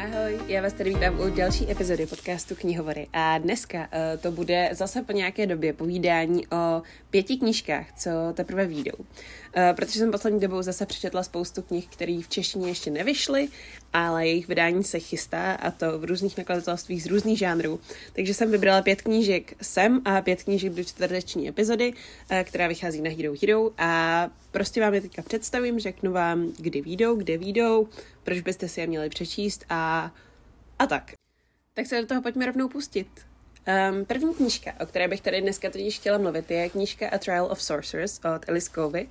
Ahoj, já vás tady vítám u další epizody podcastu Knihovory a dneska uh, to bude zase po nějaké době povídání o pěti knížkách, co teprve výjdou. Uh, protože jsem poslední dobou zase přečetla spoustu knih, které v češtině ještě nevyšly, ale jejich vydání se chystá a to v různých nakladatelstvích z různých žánrů. Takže jsem vybrala pět knížek sem a pět knížek do čtvrteční epizody, uh, která vychází na Hero Hero a prostě vám je teďka představím, řeknu vám, kdy výjdou, kde výjdou, proč byste si je měli přečíst a, a tak. Tak se do toho pojďme rovnou pustit. Um, první knížka, o které bych tady dneska totiž chtěla mluvit, je knížka A Trial of Sorcerers od Alice Covey.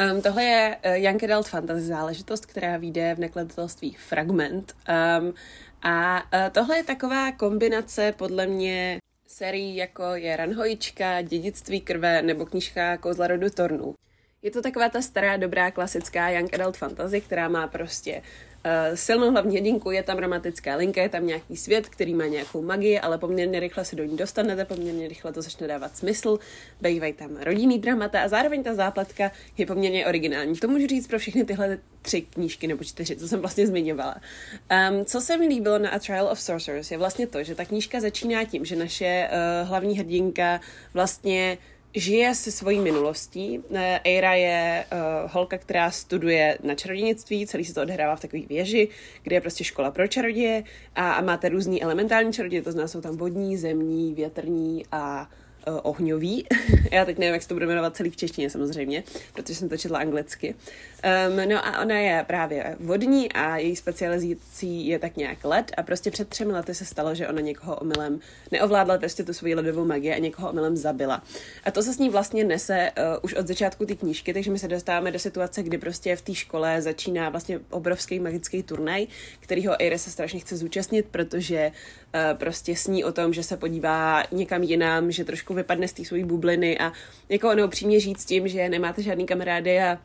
Um, tohle je uh, Young Adult Fantasy záležitost, která vyjde v nakladatelství Fragment. Um, a uh, tohle je taková kombinace podle mě serií jako je Ranhojička, Dědictví krve nebo knížka Kouzla rodu Tornů. Je to taková ta stará, dobrá, klasická young adult fantasy, která má prostě silnou hlavní hrdinku, je tam romantická linka, je tam nějaký svět, který má nějakou magii, ale poměrně rychle se do ní dostanete, poměrně rychle to začne dávat smysl, bývají tam rodinný dramata a zároveň ta záplatka je poměrně originální. To můžu říct pro všechny tyhle tři knížky nebo čtyři, co jsem vlastně zmiňovala. Um, co se mi líbilo na A Trial of Sorcerers je vlastně to, že ta knížka začíná tím, že naše uh, hlavní hrdinka vlastně žije se svojí minulostí. Eira je uh, holka, která studuje na čarodějnictví, celý se to odehrává v takové věži, kde je prostě škola pro čaroděje a, a máte různý elementální čaroděje, to znamená, jsou tam vodní, zemní, větrní a uh, ohňový. Já teď nevím, jak se to bude jmenovat celý v češtině samozřejmě, protože jsem to četla anglicky. Um, no a ona je právě vodní a její specializací je tak nějak led a prostě před třemi lety se stalo, že ona někoho omylem neovládla prostě tu svoji ledovou magii a někoho omylem zabila. A to se s ní vlastně nese uh, už od začátku ty knížky, takže my se dostáváme do situace, kdy prostě v té škole začíná vlastně obrovský magický turnaj, kterýho Eire se strašně chce zúčastnit, protože uh, prostě sní o tom, že se podívá někam jinam, že trošku vypadne z té své bubliny a jako neupřímně říct tím, že nemáte žádný kamarády a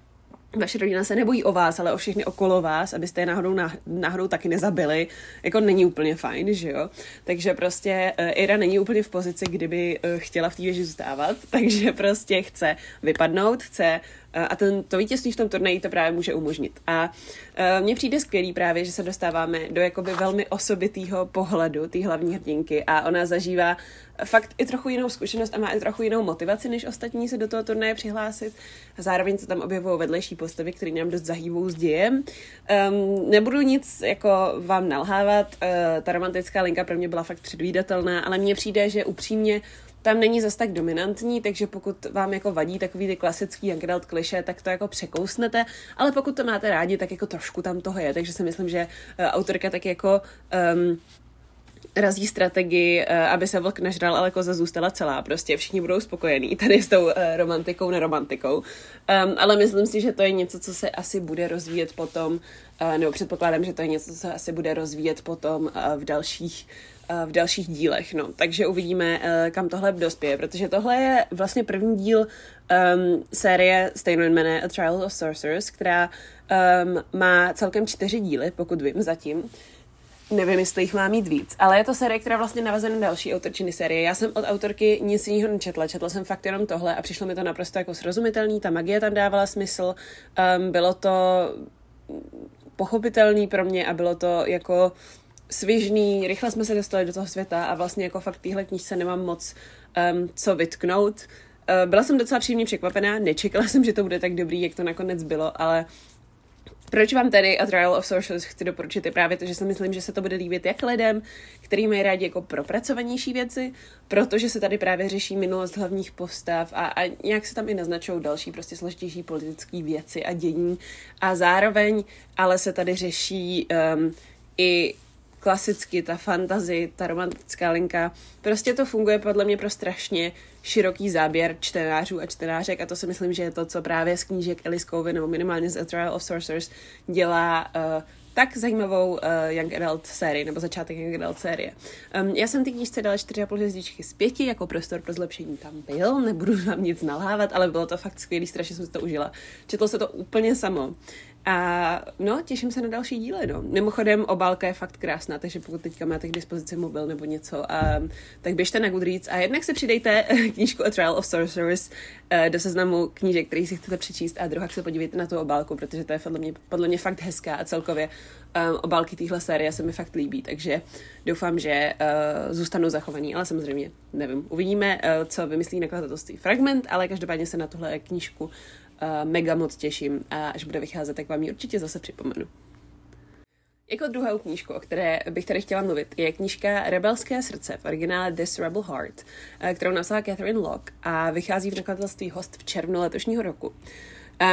vaše rodina se nebojí o vás, ale o všechny okolo vás, abyste je náhodou, náhodou taky nezabili, jako není úplně fajn, že jo? Takže prostě uh, Ira není úplně v pozici, kdyby uh, chtěla v té věži zůstávat, takže prostě chce vypadnout, chce a ten, to vítězství v tom turnaji to právě může umožnit. A uh, mně přijde skvělý právě, že se dostáváme do jakoby velmi osobitého pohledu té hlavní hrdinky a ona zažívá fakt i trochu jinou zkušenost a má i trochu jinou motivaci, než ostatní se do toho turnaje přihlásit. A zároveň se tam objevují vedlejší postavy, které nám dost zahývou s dějem. Um, nebudu nic jako vám nalhávat, uh, ta romantická linka pro mě byla fakt předvídatelná, ale mně přijde, že upřímně tam není zas tak dominantní, takže pokud vám jako vadí takový ty klasický adult kliše, tak to jako překousnete, ale pokud to máte rádi, tak jako trošku tam toho je, takže si myslím, že uh, autorka tak jako um, razí strategii, eh, aby se vlk nažral, ale koza zůstala celá. Prostě všichni budou spokojení tady s tou eh, romantikou, neromantikou. Um, ale myslím si, že to je něco, co se asi bude rozvíjet potom, uh, nebo předpokládám, že to je něco, co se asi bude rozvíjet potom uh, v dalších v dalších dílech, no. Takže uvidíme, kam tohle dospěje, protože tohle je vlastně první díl um, série stejnojmenné A Trial of Sorcerers, která um, má celkem čtyři díly, pokud vím zatím. Nevím, jestli jich má mít víc, ale je to série, která vlastně navazuje na další autorčiny série. Já jsem od autorky nic jiného nečetla, četla jsem fakt jenom tohle a přišlo mi to naprosto jako srozumitelný, ta magie tam dávala smysl, um, bylo to pochopitelný pro mě a bylo to jako svěžný, rychle jsme se dostali do toho světa a vlastně jako fakt téhle knížce nemám moc um, co vytknout. Uh, byla jsem docela příjemně překvapená, nečekala jsem, že to bude tak dobrý, jak to nakonec bylo, ale proč vám tady A Trial of Socials chci doporučit je právě to, že si myslím, že se to bude líbit jak lidem, který mají rádi jako propracovanější věci, protože se tady právě řeší minulost hlavních postav a, a nějak se tam i naznačují další prostě složitější politické věci a dění a zároveň ale se tady řeší um, i klasicky ta fantazy, ta romantická linka. Prostě to funguje podle mě pro strašně široký záběr čtenářů a čtenářek a to si myslím, že je to, co právě z knížek Alice Covey nebo minimálně z A Trial of Sorcerers dělá uh, tak zajímavou uh, Young Adult sérii, nebo začátek Young Adult série. Um, já jsem ty knížce dala 4,5 hvězdičky z 5, jako prostor pro zlepšení tam byl, nebudu vám nic nalhávat, ale bylo to fakt skvělý, strašně jsem si to užila. Četlo se to úplně samo. A no, těším se na další díly, no. Mimochodem, obálka je fakt krásná, takže pokud teďka máte k dispozici mobil nebo něco, a, tak běžte na Goodreads a jednak si přidejte knížku A Trial of Sorcerers uh, do seznamu knížek, který si chcete přečíst a druhá se podívejte na tu obálku, protože to je podle mě, podle mě fakt hezká a celkově um, obálky téhle série se mi fakt líbí, takže doufám, že uh, zůstanou zachovaný, ale samozřejmě nevím. Uvidíme, uh, co vymyslí nakladatelství Fragment, ale každopádně se na tuhle knížku mega moc těším a až bude vycházet, tak vám ji určitě zase připomenu. Jako druhou knížku, o které bych tady chtěla mluvit, je knížka Rebelské srdce, v originále This Rebel Heart, kterou napsala Catherine Locke a vychází v nakladatelství Host v červnu letošního roku.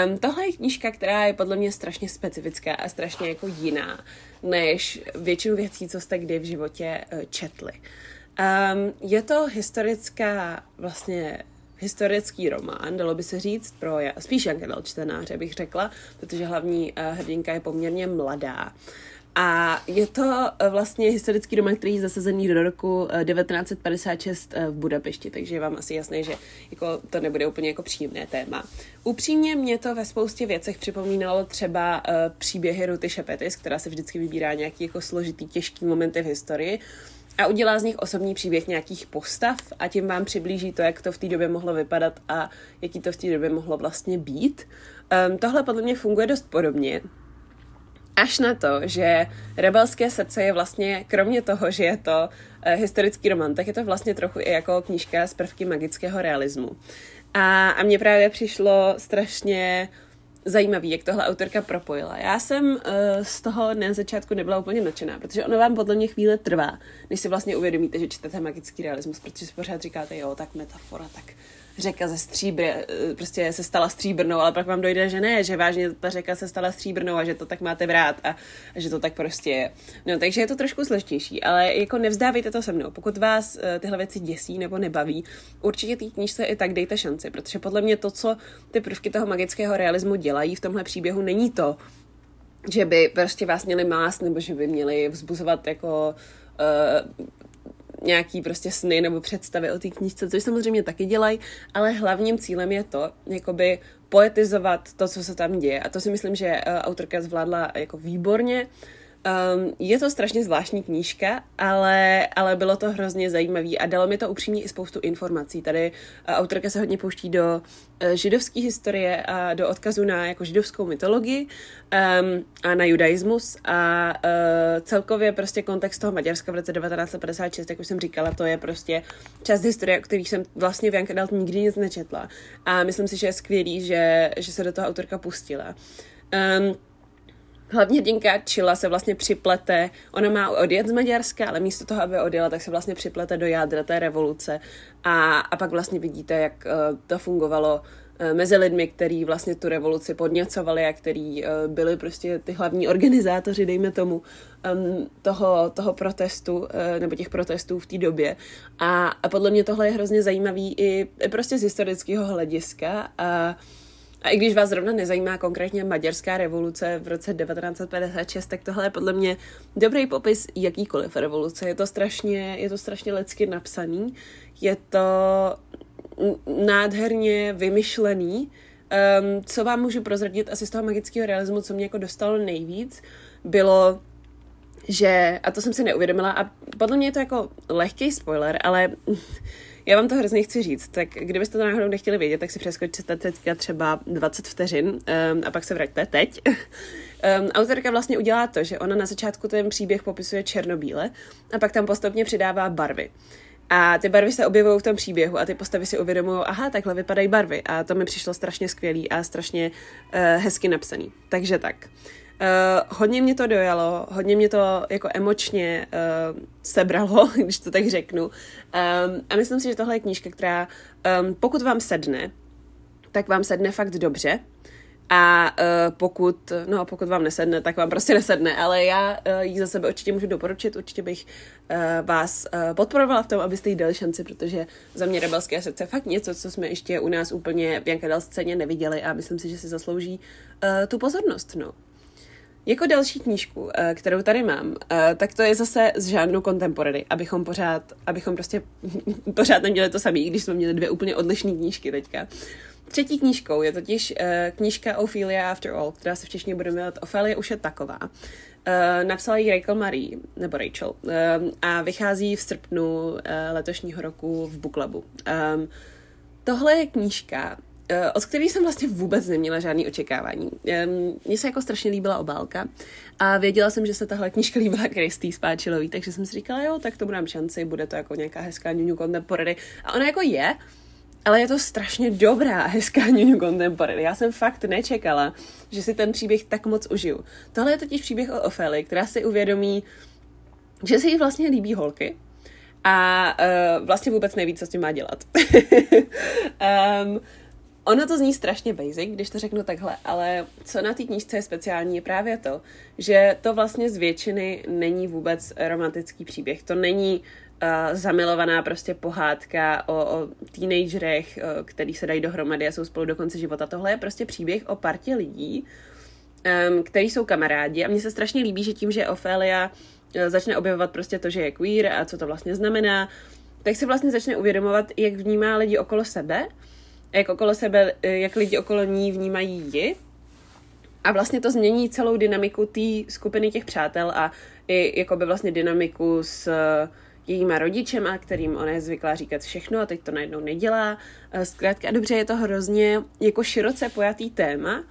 Um, tohle je knížka, která je podle mě strašně specifická a strašně jako jiná, než většinu věcí, co jste kdy v životě uh, četli. Um, je to historická vlastně historický román, dalo by se říct, pro spíš young čtenáře bych řekla, protože hlavní uh, hrdinka je poměrně mladá. A je to eh, vlastně historický román, který je zasazený do roku 1956 eh, v Budapešti, takže je vám asi jasné, že jako to nebude úplně jako příjemné téma. Upřímně mě to ve spoustě věcech připomínalo třeba příběhy Ruty Šepetis, která se vždycky vybírá nějaký jako složitý, těžký momenty v historii a udělá z nich osobní příběh nějakých postav a tím vám přiblíží to, jak to v té době mohlo vypadat a jaký to v té době mohlo vlastně být. Um, tohle podle mě funguje dost podobně. Až na to, že Rebelské srdce je vlastně, kromě toho, že je to uh, historický román, tak je to vlastně trochu i jako knížka z prvky magického realismu. A, a mně právě přišlo strašně zajímavý, jak tohle autorka propojila. Já jsem uh, z toho na začátku nebyla úplně nadšená, protože ono vám podle mě chvíle trvá, než si vlastně uvědomíte, že čtete magický realismus, protože si pořád říkáte, jo, tak metafora, tak řeka ze stříbry, eh, prostě se stala stříbrnou, ale pak vám dojde, že ne, že vážně ta řeka se stala stříbrnou a že to tak máte brát a, a že to tak prostě je. No, takže je to trošku složitější, ale jako nevzdávejte to se mnou. Pokud vás uh, tyhle věci děsí nebo nebaví, určitě té knížce i tak dejte šanci, protože podle mě to, co ty prvky toho magického realismu dělají v tomhle příběhu, není to, že by prostě vás měli mást nebo že by měli vzbuzovat jako uh, nějaký prostě sny nebo představy o té knížce, což samozřejmě taky dělají, ale hlavním cílem je to, jakoby poetizovat to, co se tam děje. A to si myslím, že uh, autorka zvládla jako výborně. Um, je to strašně zvláštní knížka, ale, ale bylo to hrozně zajímavý a dalo mi to upřímně i spoustu informací. Tady uh, autorka se hodně pouští do uh, židovské historie a do odkazu na jako židovskou mytologii um, a na judaismus a uh, celkově prostě kontext toho Maďarska v roce 1956, jak už jsem říkala, to je prostě část historie, o kterých jsem vlastně v Young nikdy nic nečetla a myslím si, že je skvělý, že, že se do toho autorka pustila. Um, Hlavně hrdinka Čila se vlastně připlete, ona má odjet z Maďarska, ale místo toho, aby odjela, tak se vlastně připlete do jádra té revoluce. A, a pak vlastně vidíte, jak uh, to fungovalo uh, mezi lidmi, kteří vlastně tu revoluci podněcovali a kteří uh, byli prostě ty hlavní organizátoři, dejme tomu, toho, toho protestu, nebo těch protestů v té době. A, a podle mě tohle je hrozně zajímavý i, i prostě z historického hlediska. A a i když vás zrovna nezajímá konkrétně maďarská revoluce v roce 1956, tak tohle je podle mě dobrý popis jakýkoliv revoluce. Je to strašně, je to strašně lecky napsaný, je to nádherně vymyšlený. Um, co vám můžu prozradit asi z toho magického realismu, co mě jako dostalo nejvíc, bylo že, a to jsem si neuvědomila, a podle mě je to jako lehký spoiler, ale já vám to hrozně chci říct, tak kdybyste to náhodou nechtěli vědět, tak si přeskočte teďka třeba 20 vteřin um, a pak se vraťte teď. um, autorka vlastně udělá to, že ona na začátku ten příběh popisuje černobíle a pak tam postupně přidává barvy. A ty barvy se objevují v tom příběhu a ty postavy si uvědomují, aha, takhle vypadají barvy. A to mi přišlo strašně skvělý a strašně uh, hezky napsaný. Takže tak. Uh, hodně mě to dojalo, hodně mě to jako emočně uh, sebralo, když to tak řeknu. Um, a myslím si, že tohle je knížka, která um, pokud vám sedne, tak vám sedne fakt dobře. A uh, pokud, no pokud vám nesedne, tak vám prostě nesedne, ale já uh, ji za sebe určitě můžu doporučit, určitě bych uh, vás uh, podporovala v tom, abyste jí dali šanci, protože za mě Rebelské srdce je fakt něco, co jsme ještě u nás úplně v Jankadel scéně neviděli a myslím si, že si zaslouží uh, tu pozornost, no. Jako další knížku, eh, kterou tady mám, eh, tak to je zase z žádnou contemporary, abychom pořád, abychom prostě pořád neměli to samé, když jsme měli dvě úplně odlišné knížky teďka. třetí knížkou je totiž uh, knížka Ophelia After All, která se v češtině bude jmenovat Ophelia už je taková. Napsala ji Rachel Marie, nebo Rachel, a vychází v srpnu letošního roku v Booklabu. Tohle je knížka, od které jsem vlastně vůbec neměla žádný očekávání. Mně se jako strašně líbila obálka a věděla jsem, že se tahle knížka líbila Kristý Spáčilový, takže jsem si říkala, jo, tak to dám šanci, bude to jako nějaká hezká New Contemporary. A ona jako je, ale je to strašně dobrá, hezká New Contemporary. Já jsem fakt nečekala, že si ten příběh tak moc užiju. Tohle je totiž příběh o Ofeli, která si uvědomí, že se jí vlastně líbí holky a uh, vlastně vůbec neví, co s tím má dělat. um, Ono to zní strašně basic, když to řeknu takhle, ale co na té knížce je speciální, je právě to, že to vlastně z většiny není vůbec romantický příběh. To není uh, zamilovaná prostě pohádka o, o teenagerech, uh, který se dají dohromady a jsou spolu do konce života. Tohle je prostě příběh o partě lidí, um, který jsou kamarádi a mně se strašně líbí, že tím, že Ophelia uh, začne objevovat prostě to, že je queer a co to vlastně znamená, tak si vlastně začne uvědomovat, jak vnímá lidi okolo sebe jak okolo sebe, eh, jak lidi okolo ní vnímají ji. A vlastně to změní celou dynamiku té skupiny těch přátel a i jakoby vlastně dynamiku s eh, jejíma rodičema, kterým ona je zvyklá říkat všechno a teď to najednou nedělá. Eh, zkrátka dobře, je to hrozně jako široce pojatý téma.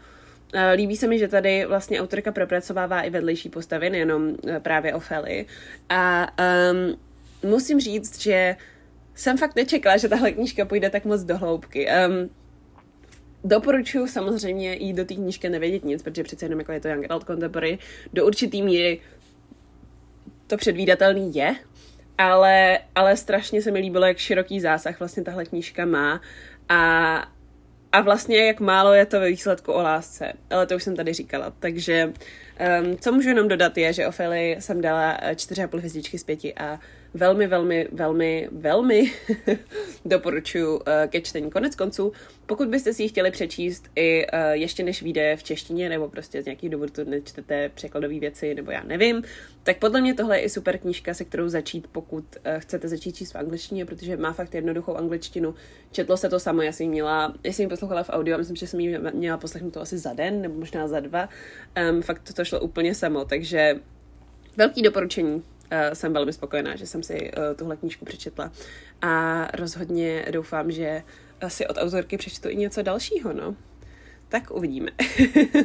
Líbí se mi, že tady vlastně autorka propracovává i vedlejší postavy, nejenom právě Ofely. A um, musím říct, že jsem fakt nečekala, že tahle knížka půjde tak moc do hloubky. Um, doporučuji samozřejmě jít do té knížky nevědět nic, protože přece jenom jako je to Young Adult Contemporary, do určitý míry to předvídatelný je, ale, ale strašně se mi líbilo, jak široký zásah vlastně tahle knížka má a, a vlastně jak málo je to ve výsledku o lásce. Ale to už jsem tady říkala. Takže um, co můžu jenom dodat je, že Ofeli jsem dala 4,5 hvězdičky z 5 a velmi, velmi, velmi, velmi doporučuji uh, ke čtení. Konec konců, pokud byste si ji chtěli přečíst i uh, ještě než vyjde v češtině, nebo prostě z nějakých důvodů nečtete překladové věci, nebo já nevím, tak podle mě tohle je i super knížka, se kterou začít, pokud uh, chcete začít číst v angličtině, protože má fakt jednoduchou angličtinu. Četlo se to samo, já jsem měla, já jsem ji poslouchala v audio, myslím, že jsem ji měla poslechnout to asi za den, nebo možná za dva. Um, fakt to, to šlo úplně samo, takže velký doporučení jsem velmi spokojená, že jsem si uh, tuhle knížku přečetla. A rozhodně doufám, že si od autorky přečtu i něco dalšího, no. Tak uvidíme.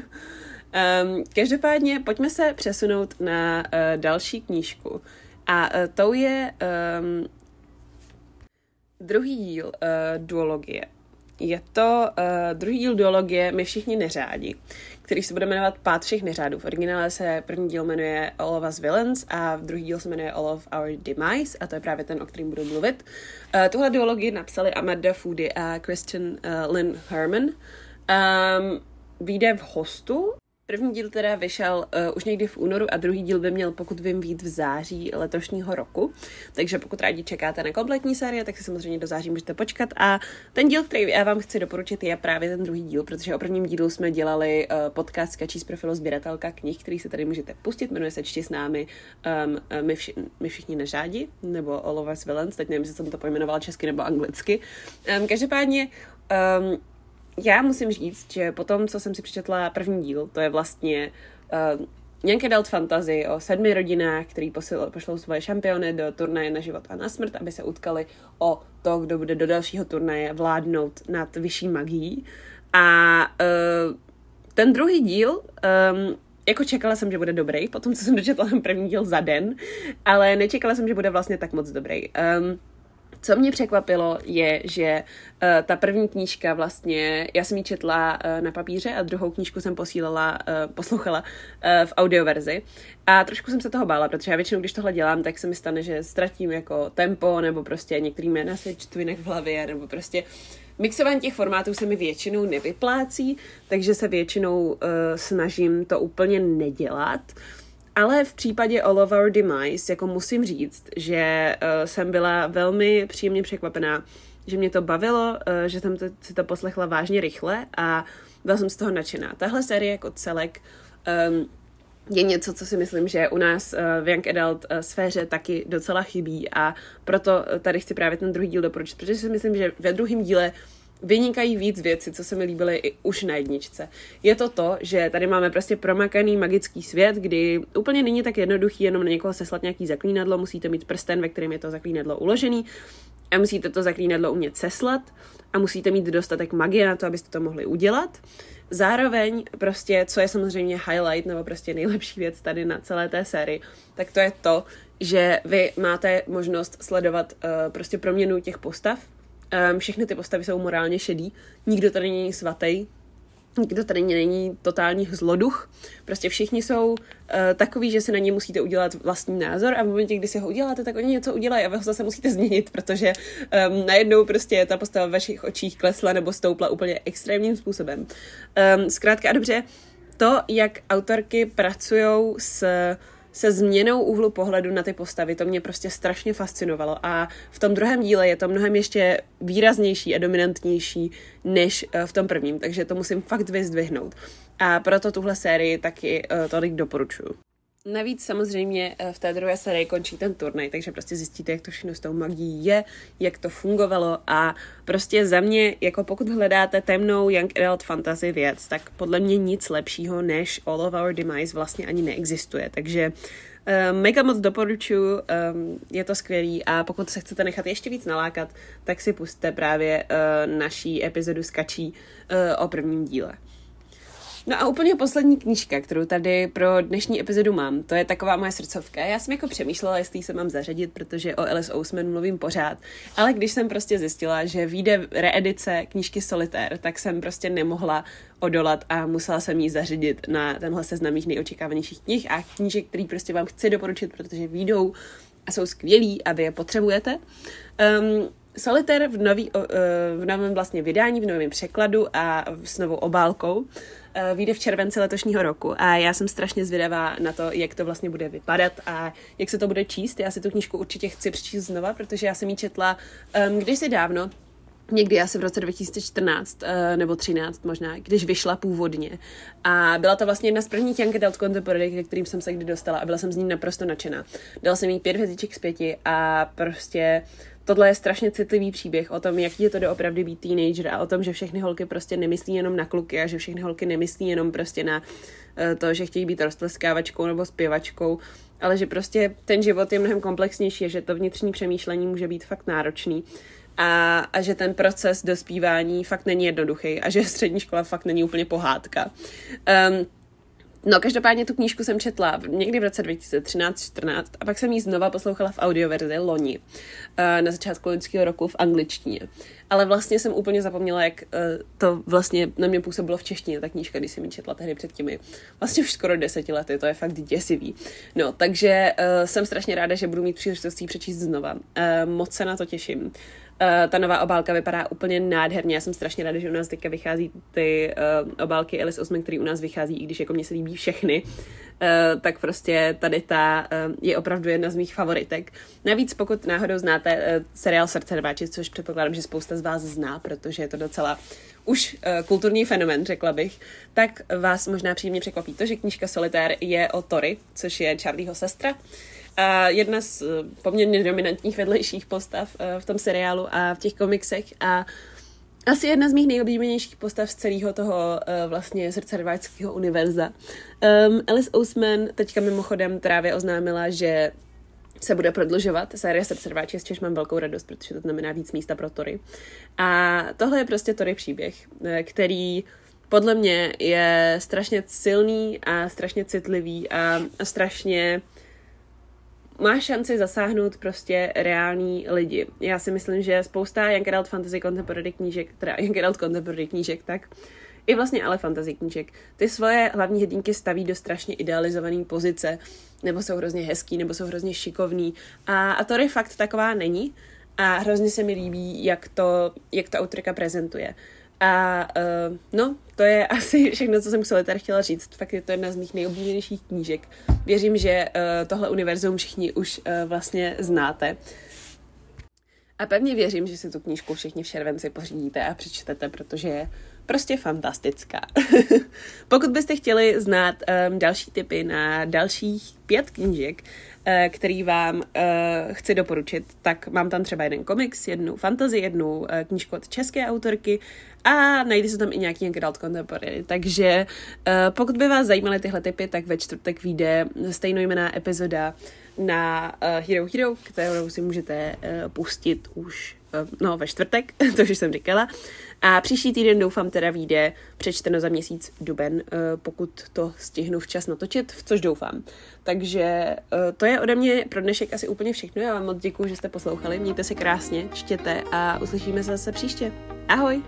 um, každopádně pojďme se přesunout na uh, další knížku. A uh, tou je um, druhý díl uh, duologie. Je to uh, druhý díl duologie My všichni neřádi, který se bude jmenovat Pát všech neřádů. V originále se první díl jmenuje All of Us Villains a druhý díl se jmenuje All of Our Demise a to je právě ten, o kterým budu mluvit. Uh, tuhle duologii napsali Amanda Foody a Christian uh, Lynn Herman. Um, vyjde v hostu První díl teda vyšel uh, už někdy v únoru a druhý díl by měl, pokud vím, vít v září letošního roku. Takže pokud rádi čekáte na kompletní série, tak si samozřejmě do září můžete počkat. A ten díl, který já vám chci doporučit, je právě ten druhý díl, protože o prvním dílu jsme dělali uh, podcast Kačí z profilu sběratelka knih, který se tady můžete pustit, jmenuje se Čti s námi um, my, vši, my všichni nežádi, nebo All of Us Villains, teď nevím, jestli jsem to pojmenovala česky nebo anglicky. Um, každopádně um, já musím říct, že po tom, co jsem si přečetla první díl, to je vlastně uh, nějaké Adult Fantasy o sedmi rodinách, který posil, pošlou svoje šampiony do turnaje na život a na smrt, aby se utkali o to, kdo bude do dalšího turnaje vládnout nad vyšší magií. A uh, ten druhý díl, um, jako čekala jsem, že bude dobrý, potom co jsem dočetla ten první díl za den, ale nečekala jsem, že bude vlastně tak moc dobrý. Um, co mě překvapilo je, že uh, ta první knížka vlastně, já jsem ji četla uh, na papíře a druhou knížku jsem posílala, uh, poslouchala uh, v audioverzi a trošku jsem se toho bála, protože já většinou, když tohle dělám, tak se mi stane, že ztratím jako tempo nebo prostě některý jména si čtu jinak v hlavě nebo prostě Mixování těch formátů se mi většinou nevyplácí, takže se většinou uh, snažím to úplně nedělat. Ale v případě All of Our Demise, jako musím říct, že uh, jsem byla velmi příjemně překvapená, že mě to bavilo, uh, že jsem to, si to poslechla vážně rychle a byla jsem z toho nadšená. Tahle série jako celek um, je něco, co si myslím, že u nás uh, v Young Adult sféře taky docela chybí a proto tady chci právě ten druhý díl doporučit, protože si myslím, že ve druhém díle vynikají víc věci, co se mi líbily i už na jedničce. Je to to, že tady máme prostě promakaný magický svět, kdy úplně není tak jednoduchý jenom na někoho seslat nějaký zaklínadlo, musíte mít prsten, ve kterém je to zaklínadlo uložený a musíte to zaklínadlo umět seslat a musíte mít dostatek magie na to, abyste to mohli udělat. Zároveň prostě, co je samozřejmě highlight nebo prostě nejlepší věc tady na celé té sérii, tak to je to, že vy máte možnost sledovat uh, prostě proměnu těch postav. Um, všechny ty postavy jsou morálně šedý, nikdo tady není svatý, nikdo tady není totální zloduch. Prostě všichni jsou uh, takový, že si na ně musíte udělat vlastní názor a v momentě, kdy si ho uděláte, tak oni něco udělají a vy ho zase musíte změnit, protože um, najednou prostě ta postava v vašich očích klesla nebo stoupla úplně extrémním způsobem. Um, zkrátka a dobře, to, jak autorky pracují s se změnou úhlu pohledu na ty postavy, to mě prostě strašně fascinovalo a v tom druhém díle je to mnohem ještě výraznější a dominantnější než eh, v tom prvním, takže to musím fakt vyzdvihnout. A proto tuhle sérii taky uh, tolik doporučuju. Navíc samozřejmě eh, v té druhé sérii končí ten turnaj, takže prostě zjistíte, jak to všechno s tou magií je, jak to fungovalo. A prostě za mě, jako pokud hledáte temnou young adult fantasy věc, tak podle mě nic lepšího než All of Our Demise vlastně ani neexistuje, takže Uh, mega moc doporučuji, um, je to skvělý. A pokud se chcete nechat ještě víc nalákat, tak si puste právě uh, naší epizodu s Kačí uh, o prvním díle. No a úplně poslední knížka, kterou tady pro dnešní epizodu mám, to je taková moje srdcovka. Já jsem jako přemýšlela, jestli se mám zařadit, protože o Alice Ousman mluvím pořád, ale když jsem prostě zjistila, že vyjde reedice knížky Solitaire, tak jsem prostě nemohla odolat a musela jsem ji zařadit na tenhle seznam mých nejočekávanějších knih a knížek, který prostě vám chci doporučit, protože výjdou a jsou skvělí a vy je potřebujete. Um, Solitaire v, nový, v novém vlastně vydání, v novém překladu a s novou obálkou Eh, vyjde v červenci letošního roku a já jsem strašně zvědavá na to, jak to vlastně bude vypadat a jak se to bude číst. Já si tu knížku určitě chci přečíst znova, protože já jsem ji četla um, kdysi dávno, někdy asi v roce 2014 uh, eh, nebo 13 možná, když vyšla původně. A byla to vlastně jedna z prvních Young Adult Contemporary, ke kterým jsem se kdy dostala a byla jsem z ní naprosto nadšená. Dala jsem jí pět hvězdiček z pěti a prostě tohle je strašně citlivý příběh o tom, jaký je to doopravdy být teenager a o tom, že všechny holky prostě nemyslí jenom na kluky a že všechny holky nemyslí jenom prostě na uh, to, že chtějí být roztleskávačkou nebo zpěvačkou, ale že prostě ten život je mnohem komplexnější a že to vnitřní přemýšlení může být fakt náročný a, a že ten proces dospívání fakt není jednoduchý a že střední škola fakt není úplně pohádka. Um, No, každopádně tu knížku jsem četla někdy v roce 2013-14 a pak jsem ji znova poslouchala v audioverzi loni eh, na začátku loňského roku v angličtině. Ale vlastně jsem úplně zapomněla, jak eh, to vlastně na mě působilo v češtině, ta knížka, když jsem ji četla tehdy před těmi vlastně už skoro deseti lety, to je fakt děsivý. No, takže uh, jsem strašně ráda, že budu mít příležitost přečíst znova. Moc se na to těším. Uh, ta nová obálka vypadá úplně nádherně. Já jsem strašně ráda, že u nás teďka vychází ty uh, obálky Alice Osman, který u nás vychází, i když jako mě se líbí všechny. Uh, tak prostě tady ta uh, je opravdu jedna z mých favoritek. Navíc pokud náhodou znáte uh, seriál Srdce rváči, což předpokládám, že spousta z vás zná, protože je to docela už uh, kulturní fenomen, řekla bych, tak vás možná příjemně překvapí to, že knížka Solitaire je o Tori, což je Charlieho sestra. A jedna z poměrně dominantních vedlejších postav v tom seriálu a v těch komiksech a asi jedna z mých nejoblíbenějších postav z celého toho uh, vlastně srdcerváčského univerza. Um, Alice Ousman teďka mimochodem právě oznámila, že se bude prodlužovat série srdcerváče, z čehož mám velkou radost, protože to znamená víc místa pro Tory. A tohle je prostě Tory příběh, který podle mě je strašně silný a strašně citlivý a, a strašně má šanci zasáhnout prostě reální lidi. Já si myslím, že spousta Young Adult Fantasy Contemporary knížek, teda Young Adult Contemporary knížek, tak i vlastně ale fantasy knížek, ty svoje hlavní hrdinky staví do strašně idealizované pozice, nebo jsou hrozně hezký, nebo jsou hrozně šikovný. A, a Tori fakt taková není. A hrozně se mi líbí, jak to, jak to autorka prezentuje. A uh, no, to je asi všechno, co jsem musela tady chtěla říct. Fakt je to jedna z mých nejoblíbenějších knížek. Věřím, že uh, tohle univerzum všichni už uh, vlastně znáte. A pevně věřím, že si tu knížku všichni v červenci pořídíte a přečtete, protože je prostě fantastická. Pokud byste chtěli znát um, další tipy na dalších pět knížek, který vám uh, chci doporučit, tak mám tam třeba jeden komiks, jednu fantasy, jednu uh, knížku od české autorky a najde se tam i nějaký adult contemporary. Takže pokud by vás zajímaly tyhle typy, tak ve čtvrtek vyjde stejnojmená epizoda na Hero Hero, kterou si můžete pustit už no, ve čtvrtek, to už jsem říkala. A příští týden doufám teda vyjde přečteno za měsíc duben, uh, pokud to stihnu včas natočit, v což doufám. Takže uh, to je ode mě pro dnešek asi úplně všechno. Já vám moc děkuji, že jste poslouchali. Mějte se krásně, čtěte a uslyšíme se zase příště. Ahoj!